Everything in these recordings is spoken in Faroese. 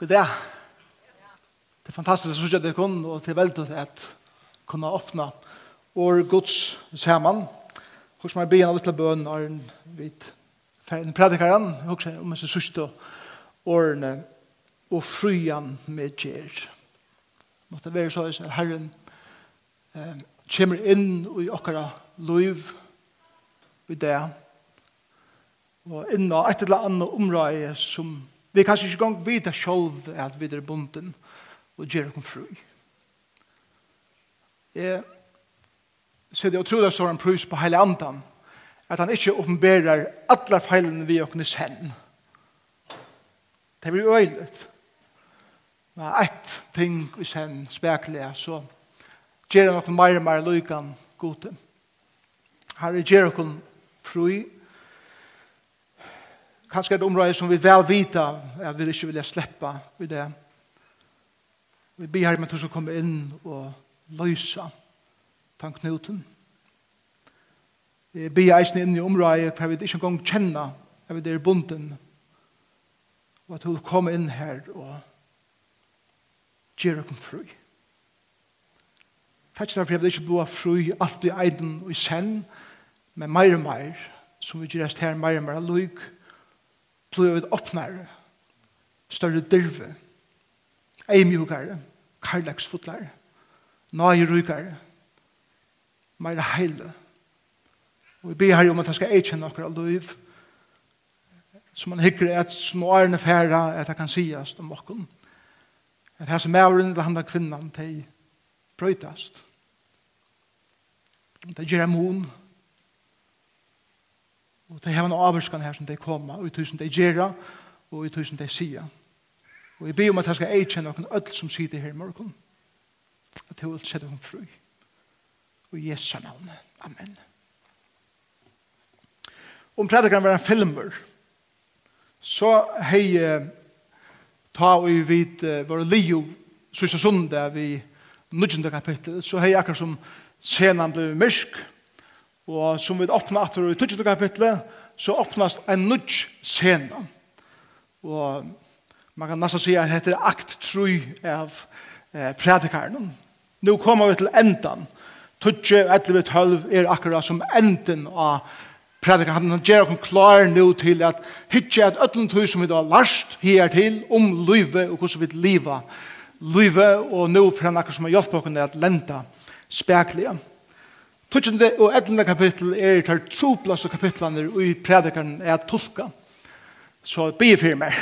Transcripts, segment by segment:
God dag. Det er fantastisk å sørge det kun, og det er veldig at kunne åpne vår gods sammen. Hvordan man begynner litt av bøn er en vidt ferdig predikeren, også om disse sørste årene, og fryan med kjer. Måtte være så at Herren eh, kommer inn i okkara liv i det, og inn og et eller annet område som Vi kan ikke gang vite selv at vi er bunden og gjør noen fru. Jeg ser det utrolig står en prus på hele andan at han ikke oppenberer alle feilene vi åkne sen. Det blir øyligt. Men ett ting vi sen spekler så gjør han noen mer og mer lykken gode. Her er gjør noen fru kanskje et område som vi vel vita at vi ikke vil slippe i det. Vi ber her med du som kommer inn og løse tanknuten. Vi ber eisen inn i området hver vi ikke engang kjenner at vi er bunden og at du vil komme inn her og gjøre oss fri. Takk for at vi ikke blir fri alt i eiden og i sen, men mer og mer, som vi gjør oss her mer og mer lykke, blir vi åpnere, større dirve, eimjukere, karlagsfotlere, nøyrykere, mer heile. Og vi ber her om at han skal eikjenne akkurat liv, som man hikker et som årene færre at det kan sies om åkken. At her som mævren til handla kvinnan til brøytast. Det gjør jeg mon, Og det har en avvurskan her som de koma, og i tusen de gjerra, og i tusen de sia. Og jeg ber om at jeg skal eikjenne noen ødel som sier det her i morgen. At jeg vil sette dem fri. Og i Jesu navn. Amen. Om predikeren var en filmer, så hei ta og vi vid våre lio, sysselsunde vi nudjende kapittel, så hei akkur som senan ble myrk, Og som vi åpna atter i 20. kapitlet, så åpnas en nudj scena. Og man kan nesten si at det heter akt tru av eh, predikaren. Nå kommer vi til endan. Tudje, etter vi tølv, er akkurat som enden av predikaren. Han gjør oss klar nå til at hitje at øtlen tøy som vi da larst her til om livet og hvordan vi liva livet og nå for han akkurat som har hjulpet oss at lenta speklige. Tutsjende og etlende kapittel er tar troplass og kapitlaner i predikeren er tolka. Så be for meg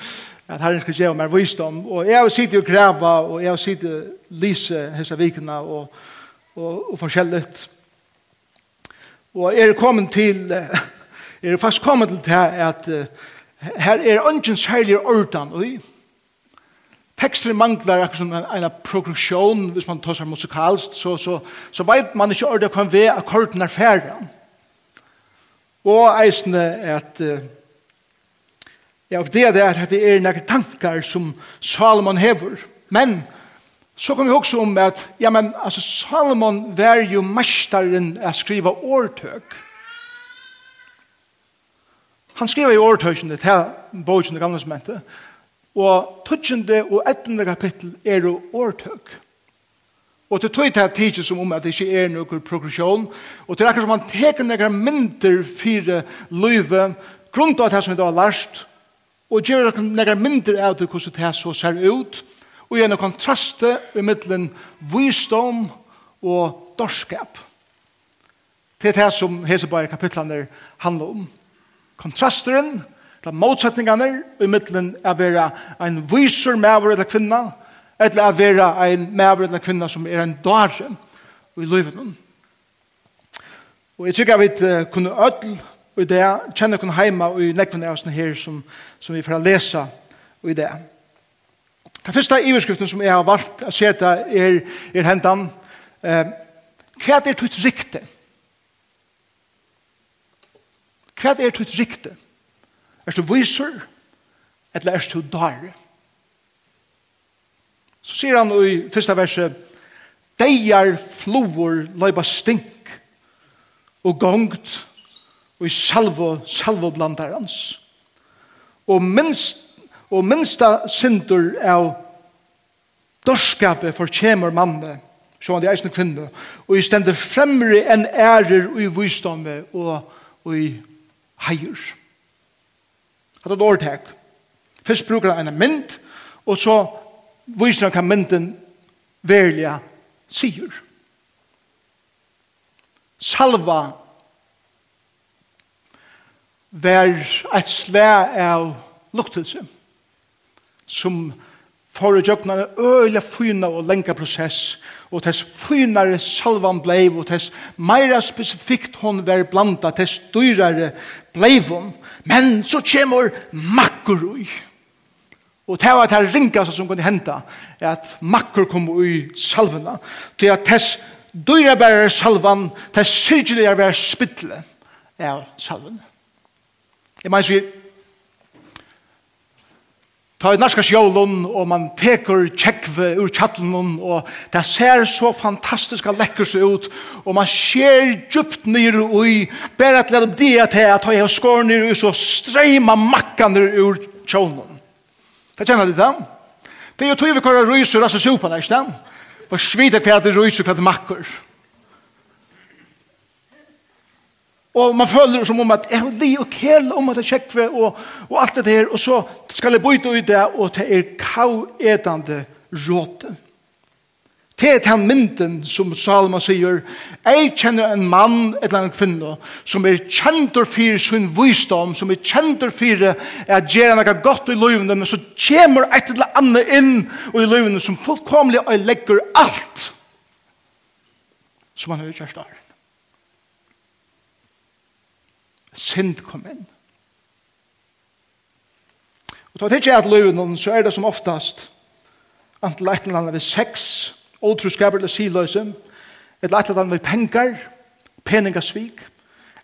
at Herren skal gjøre meg visdom. Og jeg har sittet og greva og jeg har sittet og lise hese vikene og, og, og forskjellig. Og jeg er kommet til jeg er fast kommet til det at her er ønsken særlig ordan og tekster manglar akkur som en, en progresjon, hvis man tar seg musikalst, så, så, så vet man ikke ordet hva vi akkorden er ferdig. Og eisene er at ja, det er at det er nekker tankar som Salomon hever. Men så kan vi også om at ja, men, altså, Salomon var jo mestaren å skrive årtøk. Han skriver i årtøkene til bogen i gamle som heter Og tøtjende og ettende kapittel er jo årtøk. Og til tøy til tidsi som om at det ikke er noen progresjon, og til akkur som han teker noen mynter fire løyve, grunnt av det som det har lært, og gjør noen mynter av det hvordan det så ser ut, og gjør noen kontraste i middelen visdom og dorskap. Det er det som Heseberg kapitlene handler om. Kontrasteren til motsetningene i middelen er være en viser maver eller kvinna, eller er være en maver eller kvinna som er en dare i livet. Og jeg tykker at vi kunne ødel i det, kjenne kunne heima i nekvene av sånne her som, som vi får lese i det. Den første iverskriften som jeg har valgt å se det er, er hentan eh, Hva er ditt rikte? Hva er ditt rikte? Hva er ditt rikte? Er du viser, eller er du dare? Så sier han i første verset, Deier floer løyba stink og gongt og i salvo, salvo blandar hans. Og, minst, og minsta sindur av dorskapet fortjemer manne, så han er eisne kvinne, og i stender fremre enn ærer og i vysdomme og, og i heier. Hatt et årtak. Først bruker han en mynd, og så viser han hva mynden verliga sier. Salva vær et slæ av luktelse som for å gjøkna en øyelig fyna og lenge prosess, og tess fynare salvan bleiv, og tess meira spesifikt hon var blanda, tess dyrare bleiv hon, men så kjemur makkur ui. Og det var det ringast som kunne henta, at makkur kom ui salvana, til at tess dyrare bærer salvan, tess syrgeligare bærer spittle av salvana. Jeg mener, Ta i norska sjålen, og man teker tjekve ur tjattelen, og det ser så fantastisk lekkert seg ut, og man ser djupt nere ui, bare at lade det til at jeg har skåret nere ui, så streima makkene ur tjålen. Det kjenner du det? Det er jo tog vi kvar ryser, altså sopa, ikke da? Bare svite hva det ryser, hva det makker. Og man føler som om at jeg vil li og kjell om at jeg kjekve og, og alt det her, og så skal jeg bøyde ut det, og det er kauedande råte. Det er den mynden som Salma sier, jeg kjenner en mann, et eller annet kvinne, som er kjentor for sin visdom, som er kjentor for at gjerne noe godt i løvene, men så kommer et eller annet inn i løvene som fullkomlig og legger alt som han har gjort kjærstare. synd kom inn. Og da tenker jeg at løven, så er det som oftast antil et eller annet ved sex, åtruskaper eller siløse, et eller annet ved penger, peningasvik,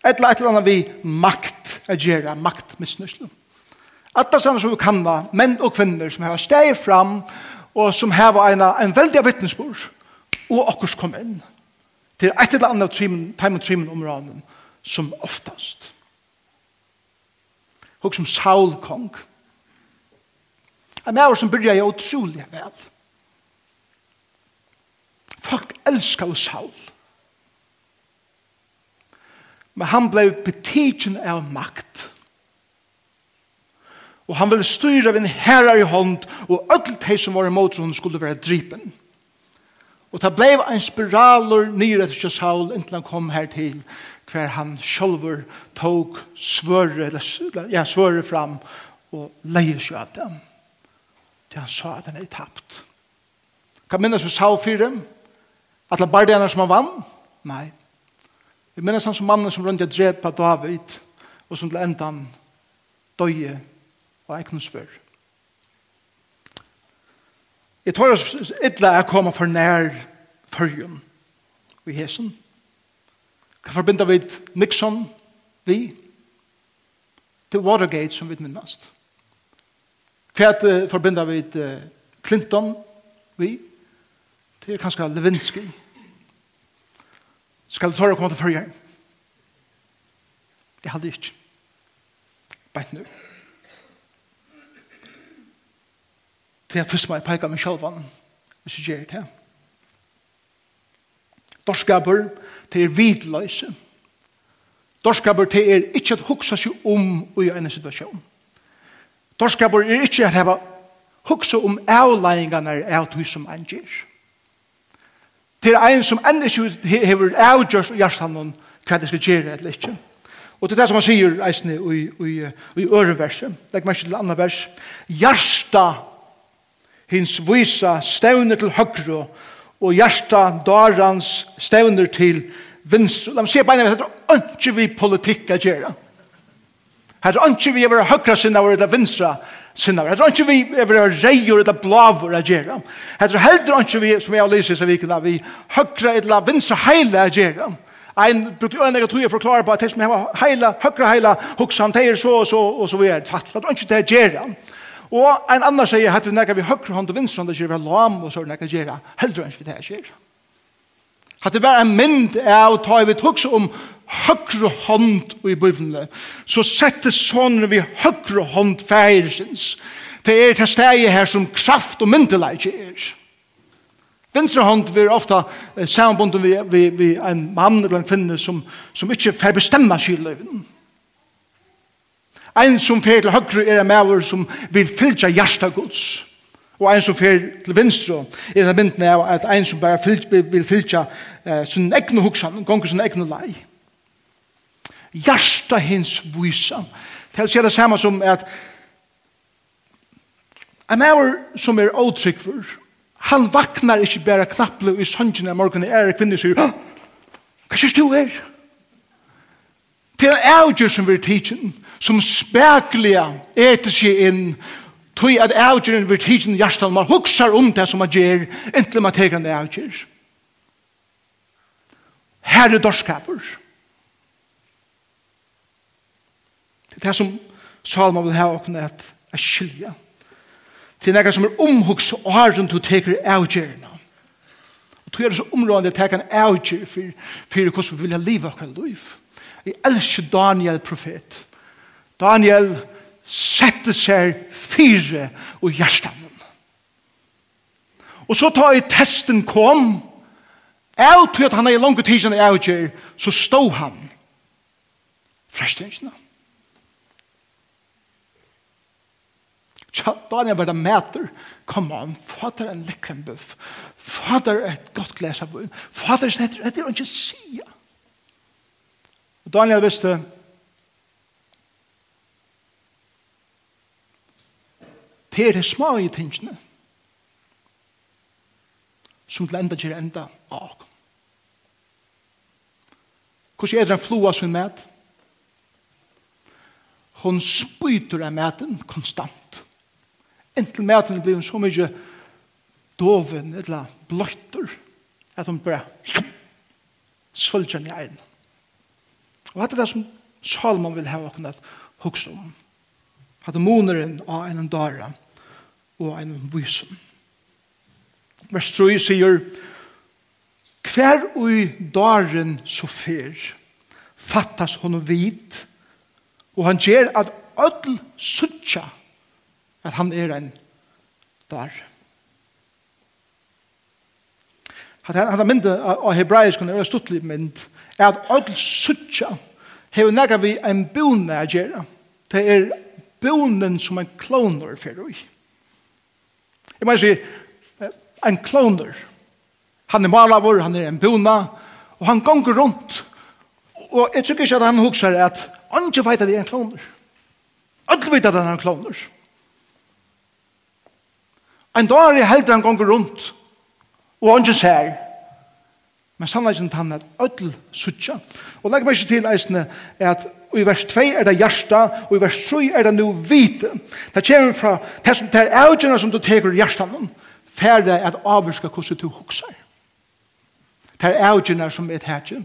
et eller annet ved makt, å makt maktmisnusle. At det samme som vi kan da, menn og kvinner som har steg fram, og som har en, en veldig vittnesbord, og okkurs kom inn til et eller annet timen, timen, timen områden, som oftast. Hugg som Saul kong. En maver som byrja jeg utrolig vel. Folk elskar jo Saul. Men han blei betidjen av makt. Og han ville styra ved en herrar i hånd, og öll hei som var imot hon skulle være drypen. Og det blei en spiraler nyr etter Saul, inntil han kom her til hver han sjølver tog svøre, eller, ja, svøre fram og leier seg av dem. Til han sa at han er tapt. Kan minnes vi sa for dem? At det bare det som han vann? Nei. Vi minnes han som mannen som rundt og drepa David, og som til enda han døye og egnet svør. Jeg tror at ytla er kommet for nær førjen i hesen. Hva forbinder vi Nixon vi? Til Watergate som vi minnast. Hva uh, forbinder vi uh, Clinton vi? Til kanskje Levinsky. Skal du tåre å komme til førje? Det hadde ikke. Bare nå. Det er først meg peika meg sjálvan. Hvis jeg gjør det. Dorskaper til er vidløse. Dorskaper til er ikke at huksa seg om i en situasjon. Dorskaper er ikke at heva huksa om avleggingene av du som han gjør. Det er en som enda ikke hever avgjørs og hjertanon hva det skal gjøre eller ikke. Og det er det som han sier eisne i, i, i øreverset. Legg meg til andre vers. Hjerta hins visa stevne til høyre og hjertet dørens stevner til vinstre. De sier beina, det er ikke vi politikk å gjøre. Her er ikke vi over høyre sinne eller vinstre sinne. Her er ikke vi over reier eller blaver å gjøre. Her er heller ikke vi, som jeg har lyst i vikene, vi høyre eller vinstre heile å gjøre. Ein brukte øyne jeg tror jeg forklarer på at det som har heile, høyre heile, hoksan, det er så og så, og så videre. Fatt, det er ikke det å gjøre. Og en annan sier at vi nekka vi høyre hånd og vinstre hånd og sier vi har lam og så nekka gjerra heldre enn vi det gjerra. At det bare er mynd er å ta i vi tog om høyre hånd i bøyvnene så settes sånne vi høyre hånd færesins det er til steg her som kraft og myndeleik er. Venstre hånd vil ofta eh, sambunden vi, vi, vi en mann eller en kvinne som, som ikke får bestemma skyldøyvnene En som fer til høgre er en maver som vil fylltja hjarta gods. Og en som fer til venstre er en mynden av at en som bare fylgja, vil fylltja eh, sin egne hoksan, gonger sin egne lei. Hjarta hins vysa. Det er det samme som at en maver som er åtrykk han vaknar ikke bare knapple i sønnsyn av morgenen er kvinner sier, hva synes du er? Hva er avgjør som vi er tidsen, som spekler etter seg inn, tog at avgjøren vi er tidsen i hjertet, man huksar om det som man gjør, inntil man teker det avgjør. Her er dorskaper. Det er det som Salman vil ha åkne at, er skilja. Til nekka som er omhugs og har rundt og teker avgjørna. Og tog er det så områdende at teker en avgjør for, for hvordan vi vil ha livet akkurat liv. Jeg elsker Daniel profet. Daniel setter seg fire og hjertan. Og så tar jeg testen kom, jeg til at han er i langt tid som jeg så stod han. Frestingen. Daniel var det mæter. Come on, fader en lekkren bøff. Fader et godt glas av bunn, Fader, det er ikke sier. Og Daniel visste Det er det små i tingene som til enda gjør enda av. Hvordan er det en floa som er med? Hun spyter av maten konstant. Inntil maten blir så mye doven eller bløtter at hun bare svølger i inn. Og dette er det som Salman vil hava kunnet hugsa om. At moneren av en dara og en vysen. Vers 3 sier Hver ui daren så fyr fattas hon vit og han gjer at ödl suttja at han er en dar. Hatta hatta mynd av hebraisk er ein stuttlig mynd at ødel suttja hever nega vi en bøne a gjerra. Det er bønen som en kloner fyrir ui. Jeg må si, en kloner. Han er malavur, han er en bøna, og han gonger rundt. Og jeg tykker ikke at han huksar at han ikke veit at det er en kloner. Alle veit at han er en kloner. En dag er heldur han gonger rundt, og han andre sier, Men sannleggen tann er ødel suttja. Og legg meg ikke til eisene er at i vers 2 er det hjärsta, og i vers 3 er det nu vite. Det kommer fra det som det er avgjørende som du teker hjärsta noen, færre at avvirska hvordan du huksar. Det er avgjørende som er tætje.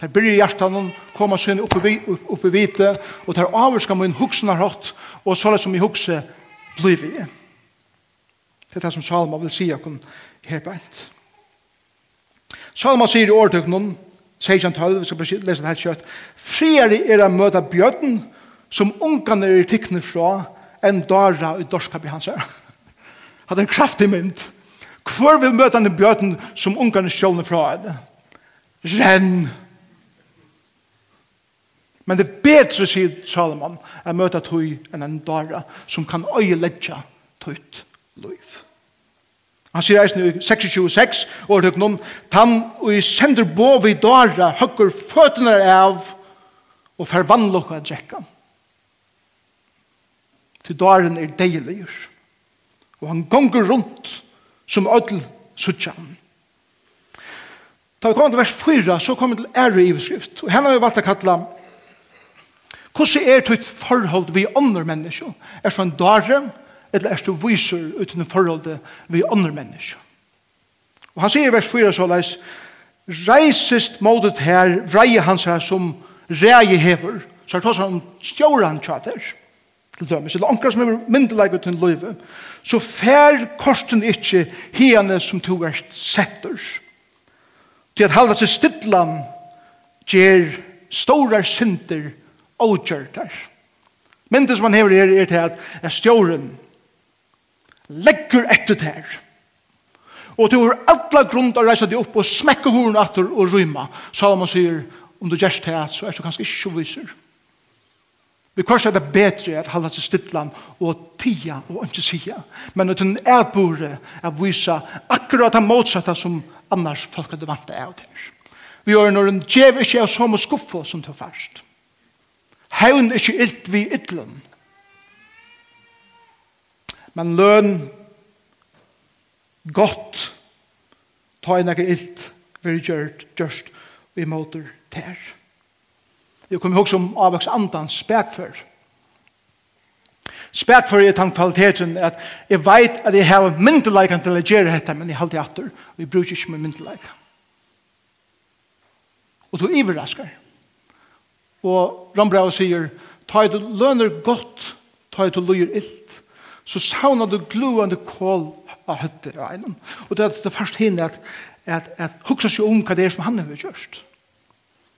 Det blir hjärsta noen, kommer sin oppe, vi, oppe vite, og det er avvirska min huksen har hatt, og så som i hukse blir vi. Det er det som Salma vil si akkur her beint. Salman sier i åretøknen, 16-12, vi skal lese det her kjøtt, «Friere er å møte bjøten, som ungene er tikkene fra, enn dara i dorskap i hans her». Hadde en kraftig mynd. Hvor vil møte han i bjøten som ungene skjølne fra henne? Renn! Men det er bedre, sier Salomon, å møte tog enn en dara som kan øyelegge tøyt liv. Han sier eisen i 26, og det om, «Tan og i sender bo vi dara, høkker føttene av, og forvandler hva drekka. Til daren er deilig, og han gonger rundt, som ødel suttjan. Da vi kommer til vers 4, så kommer vi til ære i beskrift, og henne har vi valgt å kalla, «Hvordan er det et forhold vi ånder mennesker? Er det sånn daren, eller er du viser uten forhold vi andre mennesker. Og han sier i vers 4 så leis, reisest modet her, vreie hans her som reie hever, så er det også om stjåran tjater, til dømes, eller anker som er myndelaget uten løyve, så fær korsten ikkje hene som to er setter. Til at halda seg stidlan gjer stora synder og gjør der. Mynden som han hever her er til at stjåren legger etter der. Og du har alle grunn til å reise deg opp og smekke horen etter og rymme. Salomon sier, om du gjør det, så er du kanskje ikke så viser. Vi kanskje er det bedre at halda til stittlan og tia og ikke sia. Men at hun er bore at vise akkurat det motsatte som annars folk hadde vant det av til. Vi gjør når hun djev ikke er som skuffe som til først. Hevn ikke ilt vi ytlen men løn godt ta en noe illt vi gjørt gjørst vi måter ter. jeg kommer ihåg som avvaks andan spekfør spekfør er tank kvaliteten at jeg vet at jeg har myndelagan til å gjøre dette men jeg halte atter og jeg bruker ikke min myndelagan og du iverraskar og Rambrau sier ta i du lønner godt ta i du løyer illt så savner du gluende kål av høtte av eilen. Og det er det første hinne at, at, at huksa seg om hva det er som han har gjort.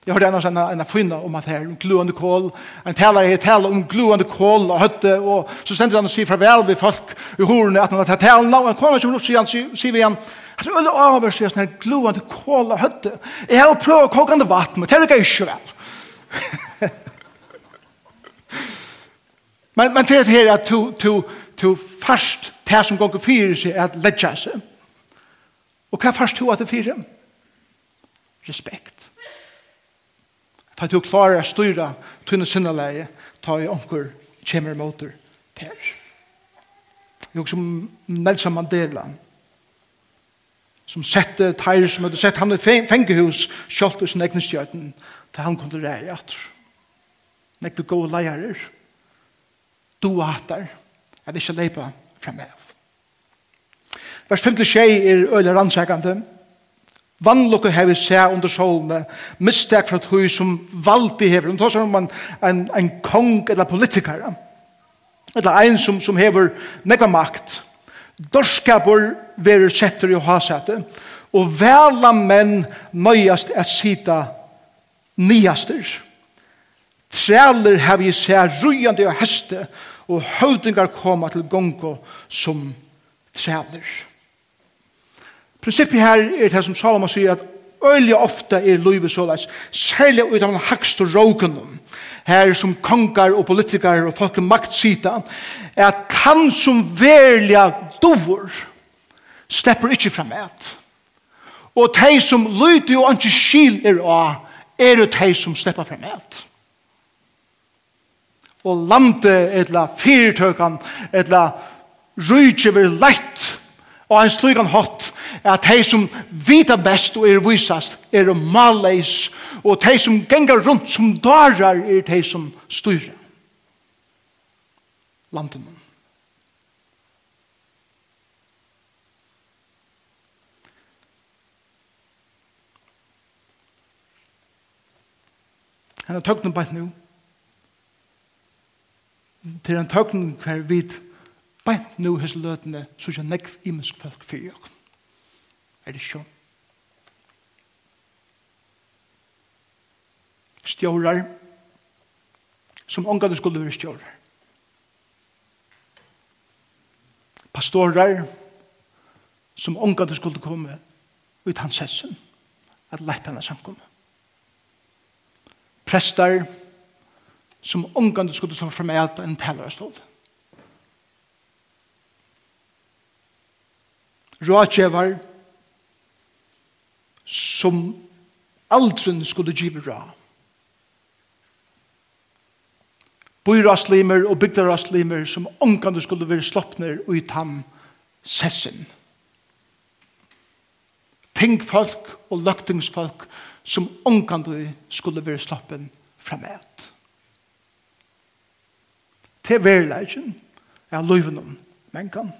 Jeg hørte annars en, en finne om at her om gluende kål, en taler her taler om gluende kål og høtte, og så sender han og sier farvel ved folk i horene at han har tatt talen, og han kommer som luft, sier han, sier vi igjen, at det er alle avhørsig sånn her gluende kål og høtte. Jeg har prøvd å koke kokende vatten, men det er ikke vel. men, men til det her at du, du, to fast det som gonger fyrir seg at ledja seg. Og hva fast to at det fyrir? Respekt. Ta to klara styra tunne syndaleie, ta i onkur kjemmer motor ter. Jo sum Nelson Mandela som sette teir som hadde sett han i fengehus kjolt hos sin stjøten til han kunne reie at Nekve gode leirer, doa hattar, at ikke leipa fremav. Vers 5-6 er øyla rannsakande. Vannlukke vi se under solene, mistek fra tøy som valdi hever. Hun tar seg om en, en, en kong eller politiker, eller en som, som hever nega makt. Dorskabur verer setter i hasete, og vela menn nøyast er sida niaster. Træler vi se rujande og heste, og og høvdingar koma til gongo som træler. Prinsippet her er det som Salomon sier at øyelig ofte er livet såleis, særlig ut av den hakst og rågenen, her som kongar og politikar og folk maktsida, er at han som verliga dovor slipper ikke fram et. Og de som lyder og ikke skil er av, er det de som slipper fram et og lande etla fyrtøkan etla rujtje vil lett og ein slugan hatt at hei som vita best og er visast er maleis og hei som gengar rundt som darar er hei som styra landen Han har tøkt noe bare nå til en tøkning hver vidt bænt nu hos løtene så ikke nekv imensk folk fyrir jo. Er det sjån? stjórar som ångane skulle være stjórar. Pastorar som ångane skulle komme ut hans sessen at lette hana samkommet. Prestar som som omgående skulle stå fram ät en tellerstål. Rådgjevar som aldrin skulle give ra. Byraslimer og bygdaraslimer som omgående skulle være sloppner i han sessen. Tingfolk og løgtingsfolk som omgående skulle være sloppen framåt til verleggen er løyven om mennkene.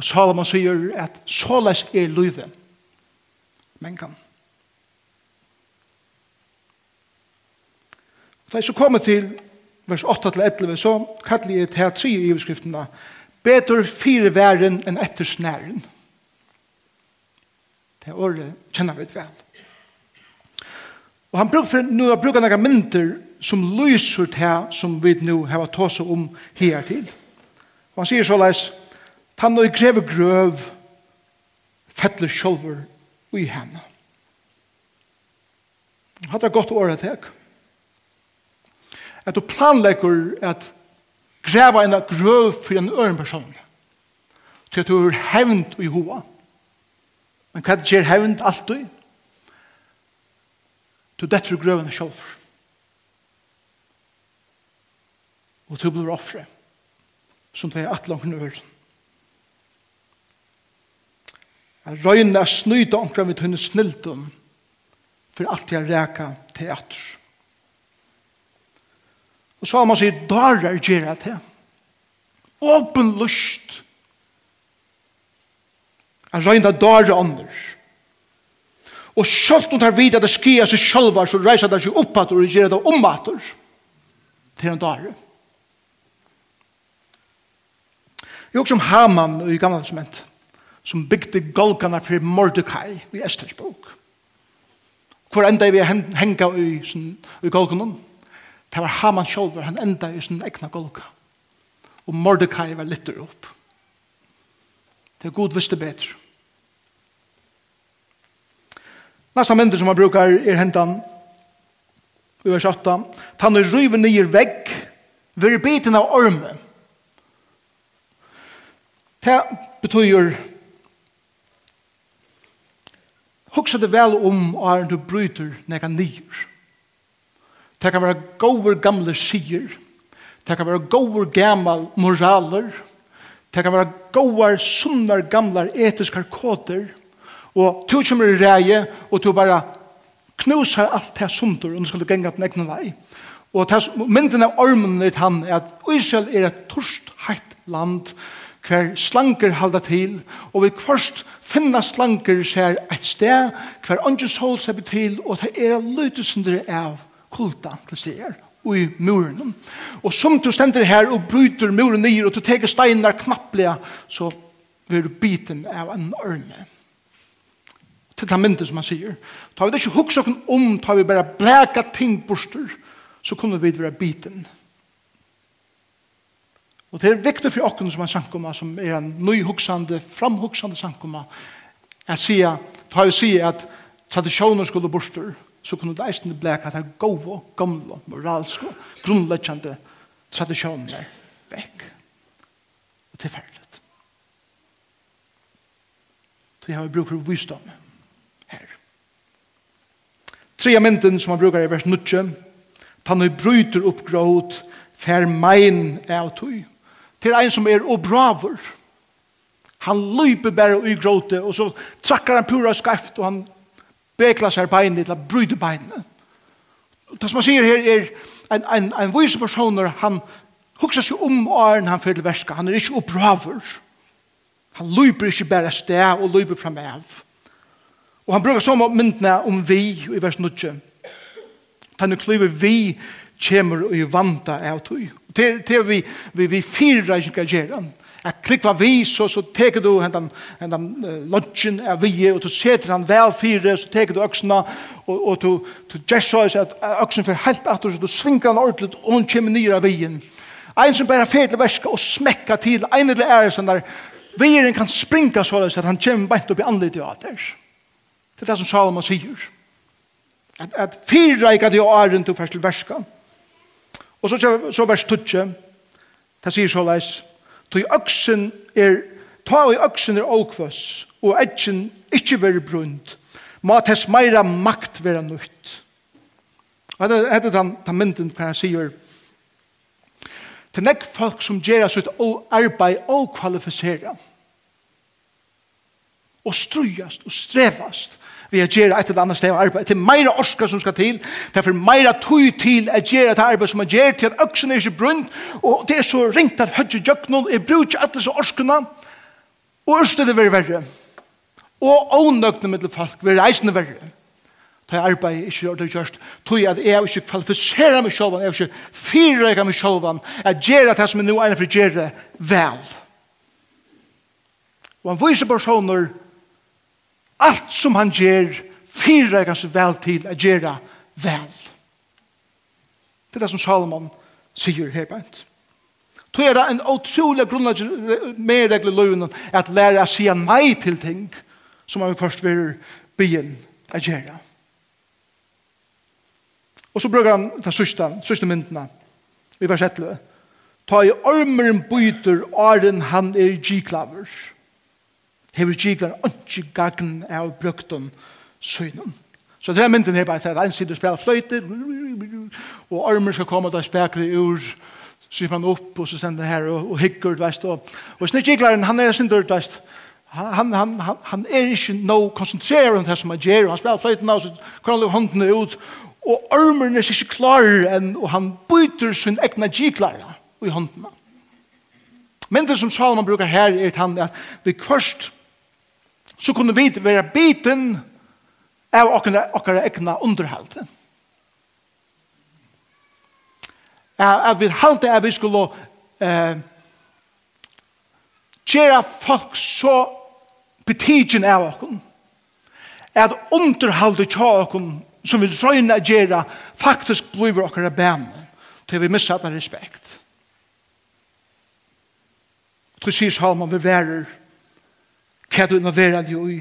Og Salomon sier at såleis er løyven mennkene. Da jeg så kommer til vers 8-11, så kallar jeg til tre i overskriftene Betur fire væren enn ettersnæren». Det året kjenner vi vel. Og han bruker, nå har brukat noen mynter som lyser til som vi nå har tås om her til. Og han sier så leis, «Tann og greve grøv fettler sjolver i henne». Hatt er godt året til. At du planlegger at greva en grøv for en øren person. Til at du er hevnt i hoa. Men hva er hevnt alltid? Du detter grøvene sjolver. og du blir offre som det er at langt ur. Jeg røyner er snyde omkring vi tunne sniltum for alt jeg reka teater. Og så har man sier, darar gjerra til. Åpen lust. Jeg røyne er darar ånder. Og sjølt om det er vidt at det skjer seg sjølvar, så reiser det seg oppater og gjerra det omater til en darar. Jo, om Haman i gamle testament, som bygde Golgana for Mordecai i Esters bok. Hvor enda vi henga i, sin, i Golganon, det var Haman sjolver, han enda i sin egna Golga. Og Mordecai var litter opp. Det er god visste bedre. Næsta mynd som han brukar er hentan i vers 8. Tan er ryver nyer vegg, vir biten av ormen, Det betyr Hugsa det vel om er du bryter nega nyer. Det kan være gover gamle sier. Det kan være gover gamle moraler. Det kan være gover sunnar gamle etiske koder. Og du kommer i reie, og du bare knusar alt det sundur, og du skal genga den egna vei. Og mynden av ormen er at Israel er et torst heit land, hver slanker halda til, og vi først finna slanker ser et sted, hver andre sol ser til, og det er løytesundere av kulta til steder, i muren. Og som du stender her og bryter muren ned, og du teker steinar knapplega, så blir du biten av en ørne. Til tamentet som han sier. Ta vi det ikke huksokken om, ta vi bare blæka ting borster, så kunne vi være biten av Og det er viktig for okken som er sankumma, som er en nyhugsande, framhugsande sankumma, at sier, ta vi sier at tradisjoner skulle borster, så kunne det eisende blek at det er gove, gamle, moralske, grunnleggjande tradisjoner vekk. Og det er ferdig. Så jeg har brukt for visdom her. Tre av mynden som han brukar i vers 9, han bryter opp gråt, fer mein er av tøy til ein som er obraver. Han løyper bare i gråte, og så trakkar han pura skarft, og han beklar seg beinet til å bryte beinet. Det som han sier her er, en, en, en vise personer, han hukser seg om åren han fyrir verska, han er ikke obraver. Han løyper ikke bare sted, og løyper fram av. Og han brukar sånn myndene om vi, i vers 9. Han er klyver vi kommer i vanta av tog. Det er vi, vi, vi fyra ikke kan gjøre. Jeg klikker vi, så, så teker du hentan, hentan uh, lodgen av vi, og du setter han vel fyra, så teker du øksene, og, og du, du gjør så at øksene får helt at så du svinger han ordentlig, og hun kommer nye av vien. Ein som bare fedler væske og smekker til, en eller er sånn der, vien kan springa så at han kommer bare opp i anledning av det. Det er det som Salomon sier. At, at fyrreika det åren du først til verskan. Og så, så vers 12, det sier så leis, «Toi øksen er, ta i øksen er åkvøs, og etjen ikkje veri brunt, ma tess meira makt vera nøyt». Det er den, den mynden hva han sier, «Til nek folk som gjerra sitt arbeid og kvalifisera, og strujast og strevast, vi har gjerne et eller annet sted av arbeid. Det er meira orska som skal til. Det er for meira tøy til at gjerne et arbeid som man gjør til at øksen er ikke brunt. Og det er så ringt at høyde jøknål er bruk ikke alle så orskene. Og ørste det være verre. Og ånøkne med folk være reisende verre. Det er arbeid ikke det er gjørst. Tøy at jeg ikke kvalifiserer meg sjåvan, jeg ikke fyrrøyga meg sjåvan, at gjerne det som er noe egnet for gjerne vel. Og han viser personer allt som han ger fyra er ganske vel til å gjøre vel. Det är det som Salomon säger här på ett. Tog er det en utrolig grunn av mer regler løgnen at lære å si nei til ting som man først vil begynne å gjøre. Og så bruker han den sørste, sørste myndene i vers 11. Ta i ormeren byter åren han er giklaver. Ja hever giver ikke gagn av brøkten synen. Så det er mynden her bare at en sitter og spiller fløyte, og armer skal komme og spekler ur, så man opp, og så stender her og, og hikker, veist, og, og snitt snittjiklaren, han er sin sindur, veist, han, han, han, han er ikke no konsentreret om det som han gjør, han spiller fløyten av, så kan han løpe håndene ut, og armeren er ikke klarer enn, og han byter sin egna jiklare i håndene. Men det som Salomon brukar her er at han at vi først så kunne vi være biten av okkara egna underhalten. At vil halte at vi skulle eh, gjøre folk så betidgen av okkara. At underhalten tja okkara som vi røyna gjøre faktisk blir okkara bæne til vi missat respekt. Du sier Salman, vi værer hva du innoverer jo i.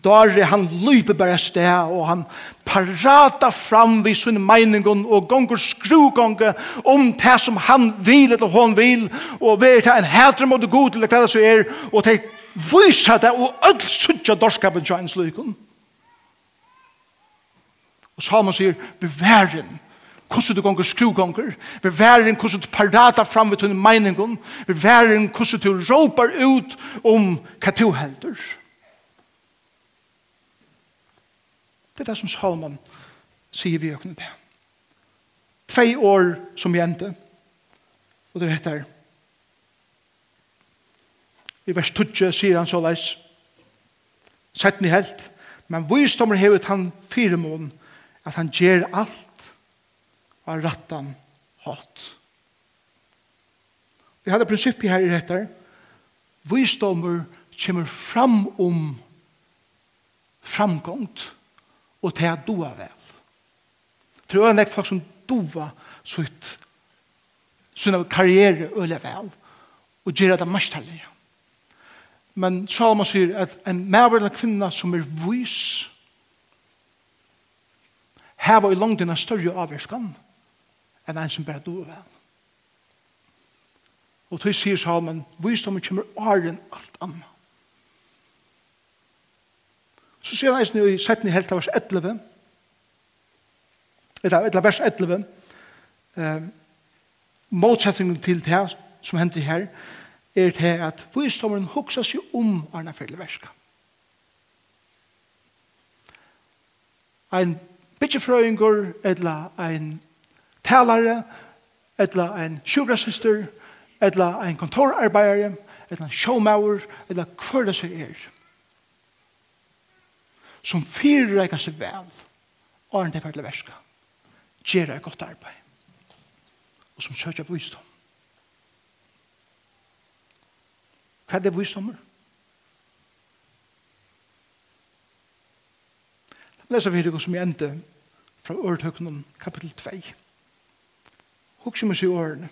Dare han løper bare sted, og han parata fram vid sin mening og gonger skrugonge om det som han vil, eller hon vil, og vi det en hætre mot god til hva det kveldet som er, og det viser det, og ødel suttja dorskapen til en slukon. Og Salman sier, beværen, hvordan du gonger skrugonger, vi væren hvordan du parata fram ved tunne meiningen, vi væren hvordan du råpar ut om hva du heldur. Det er det som Salman sier vi økne det. Tvei år som jente, og det heter i vers 20 sier han så leis, sett ni helt, men visdommer hevet han fire mån, at han gjer alt av rattan hatt. Vi hadde prinsippet her i dette. Visdommer kommer fram om framgångt og til at doa vel. Tror jeg nek folk som doa sitt sin karriere øle vel og gjør det mestallige. Men Salomon sier at en maver eller kvinna som er vis heva i langtina større avverskan enn enn en som bare dår vel. Og til sier salmen, visdommen kommer åren alt annet. Så sier han eisen i setten i helt av vers 11, eller, eller vers 11, eh, motsetningen til det som hendte her, er det at visdommen hokser seg om Arne Fjelleverska. Ein bitjefrøyngur, eller ein talare, etla ein sjubrasyster, etla ein kontorarbeidare, etla ein showmauer, etla hver det seg er. Som fyrreikar seg vel, og er det verdelig verska. Gjera et godt arbeid. Og som søkja visdom. Hva er det visdommer? Lesa vi det som jeg endte fra Ørthøknen kapittel 2. Hugsa meg seg årene.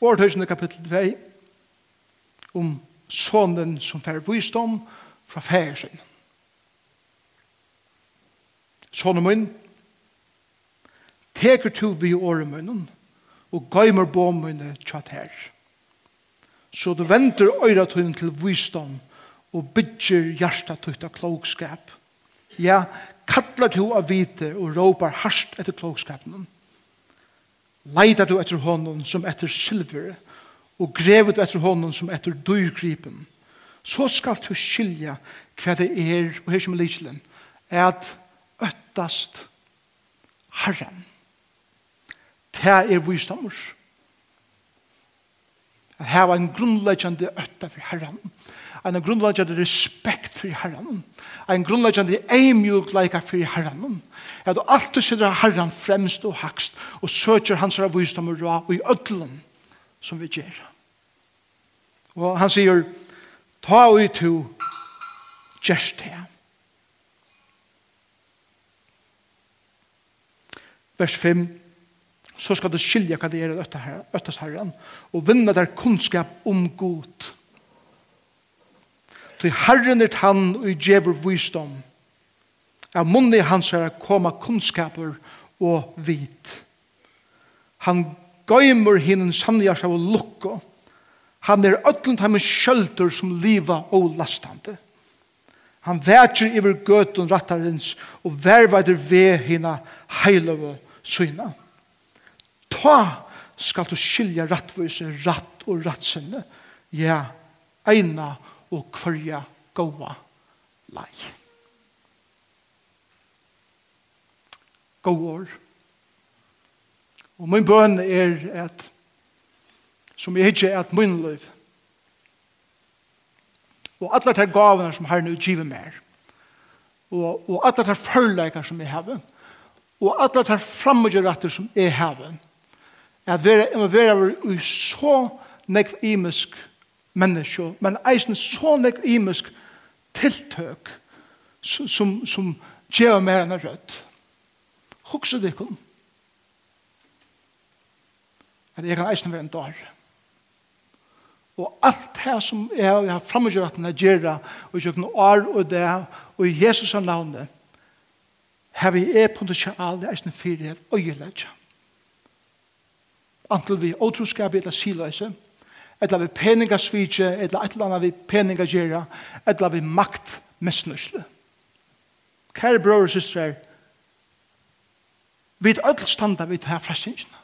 Årtøysene kapittel 2 om sonen som fær visdom fra færsen. Sonen min teker to vi året munnen og gøymer på mine tjatt her. Så du venter øyra tøyne til visdom og bygger hjertet tøyt av klokskap. Ja, kallar to av vite og råpar harst etter klokskapen. Leitar du etter hånden som etter silver og grever du etter hånden som etter dyrgripen. Så skal du skilja hva det er, og her som er lyselen, at øttast herren. Det er visdommer. At var en grunnleggjande øtta for herren. Herren en grunnleggjande respekt for herren, en grunnleggjande eimjukleika for herren, at du alltid sitter herren fremst og hakst, og søker hans visdom og råd i ødelen som vi gjør. Og han sier, ta ui to gjerst her. Vers 5, så skal du skilja hva det er i herren, og vinna der kunnskap om god til Herren er han og djever visdom. Av munni hans er koma kunnskaper og vit. Han gøymer hinn sannjars av lukko. Han er ötlund ham skjöldur som liva og lastande. Han vætjer iver gøtun rattarins og verveider ve hina heilöve syna. Ta skal du skilja rattvise, ratt og rattsinne. Ja, eina og kvarja gåa lei. Gåor. Og min bøn er at som jeg hitje at min liv og alle de gavene som herren utgiver mer og, og alle de førleikene som jeg har og alle de fremmedgjøretter som jeg har at jeg må være i så nekv imisk menneske, men eisen så nek imisk tiltøk som, som gjør mer enn rødt. Hukse det kun. At jeg kan eisen være en dag. Og alt det som jeg har fremgjøret at jeg gjør, og jeg kan år og det, og i Jesus av navnet, har vi er på det i eisen fire øyelegg. Antil vi åtroskap i det siløse, og eller vi peningasvitje, eller et eller annet vi peningagjera, eller vi makt mestnøsle. Kære bror og systre, vi er ødel standa vi til her frastingene.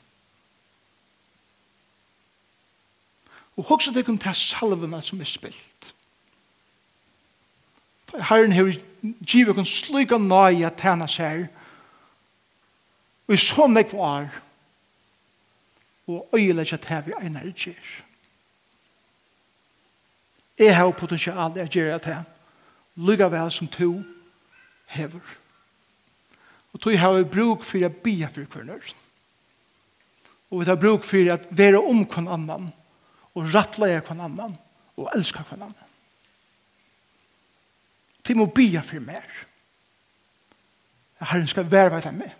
Og hoksa deg om til salvene som er spilt. Herren har givet oss slik og nøye at henne seg, og i så nekvar, og øyelegg at her vi egnar gjør. Jeg har potensial at gjøre det her. Lykke vel som to hever. Og tog har vi bruk for å bia for kvinner. Og vi har bruk for å være om kvann annan. Og rattleie kvann annan. Og elska kvann annan. Til må bia for mer. Herren skal være med meg.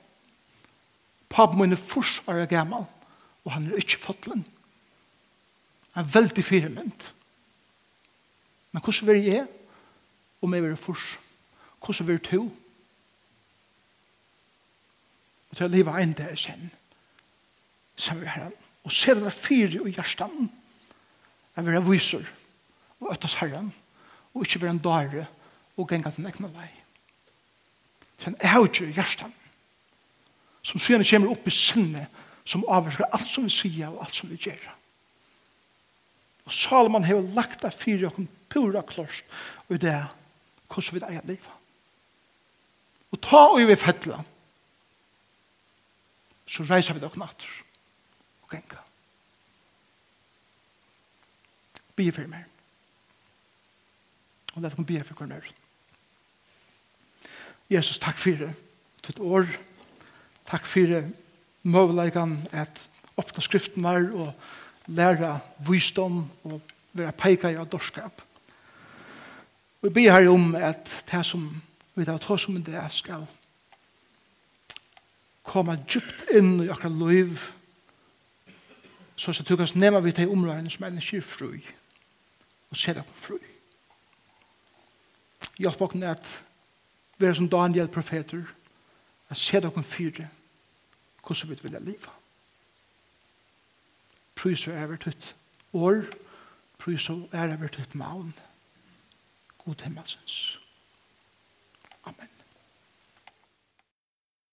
Pappen min er først er gammel. Og han er ikke fotlen. Han er veldig firemynd. Men hvordan vil jeg om jeg vil fors? Hvordan vil du? Og til å leve en dag kjenn. Som vi har. Og se det fire i hjertan. Jeg vil ha viser og øttes Herren. Og ikke være en dare og genga til nekna vei. Så jeg har ikke hjertan. Som syne kommer opp i sinne som avvarsker alt som vi sier og alt som vi gjør. Og Salomon har lagt det fyre og pura klost og det er hvordan vi eier livet. Og ta og vi fettler så reiser vi dere natter og genka. Be for meg. Og lett meg be for kornør. Jesus, takk for det. Tutt år. Takk for det. Møvleikene at åpne skriften var og læra visdom og være peika i dorskap. Vi ber her om at det som vi tar ta som det skal komme djupt inn i akkurat liv så skal du kanskje nema vi til områdene som er ikke fru og se deg på fru. Hjelp oss at vi er som Daniel profeter at se deg på fire hvordan vi vil leve. Prøys og æver tutt år, prøys og æver tutt maun. Prøys god himmelsens.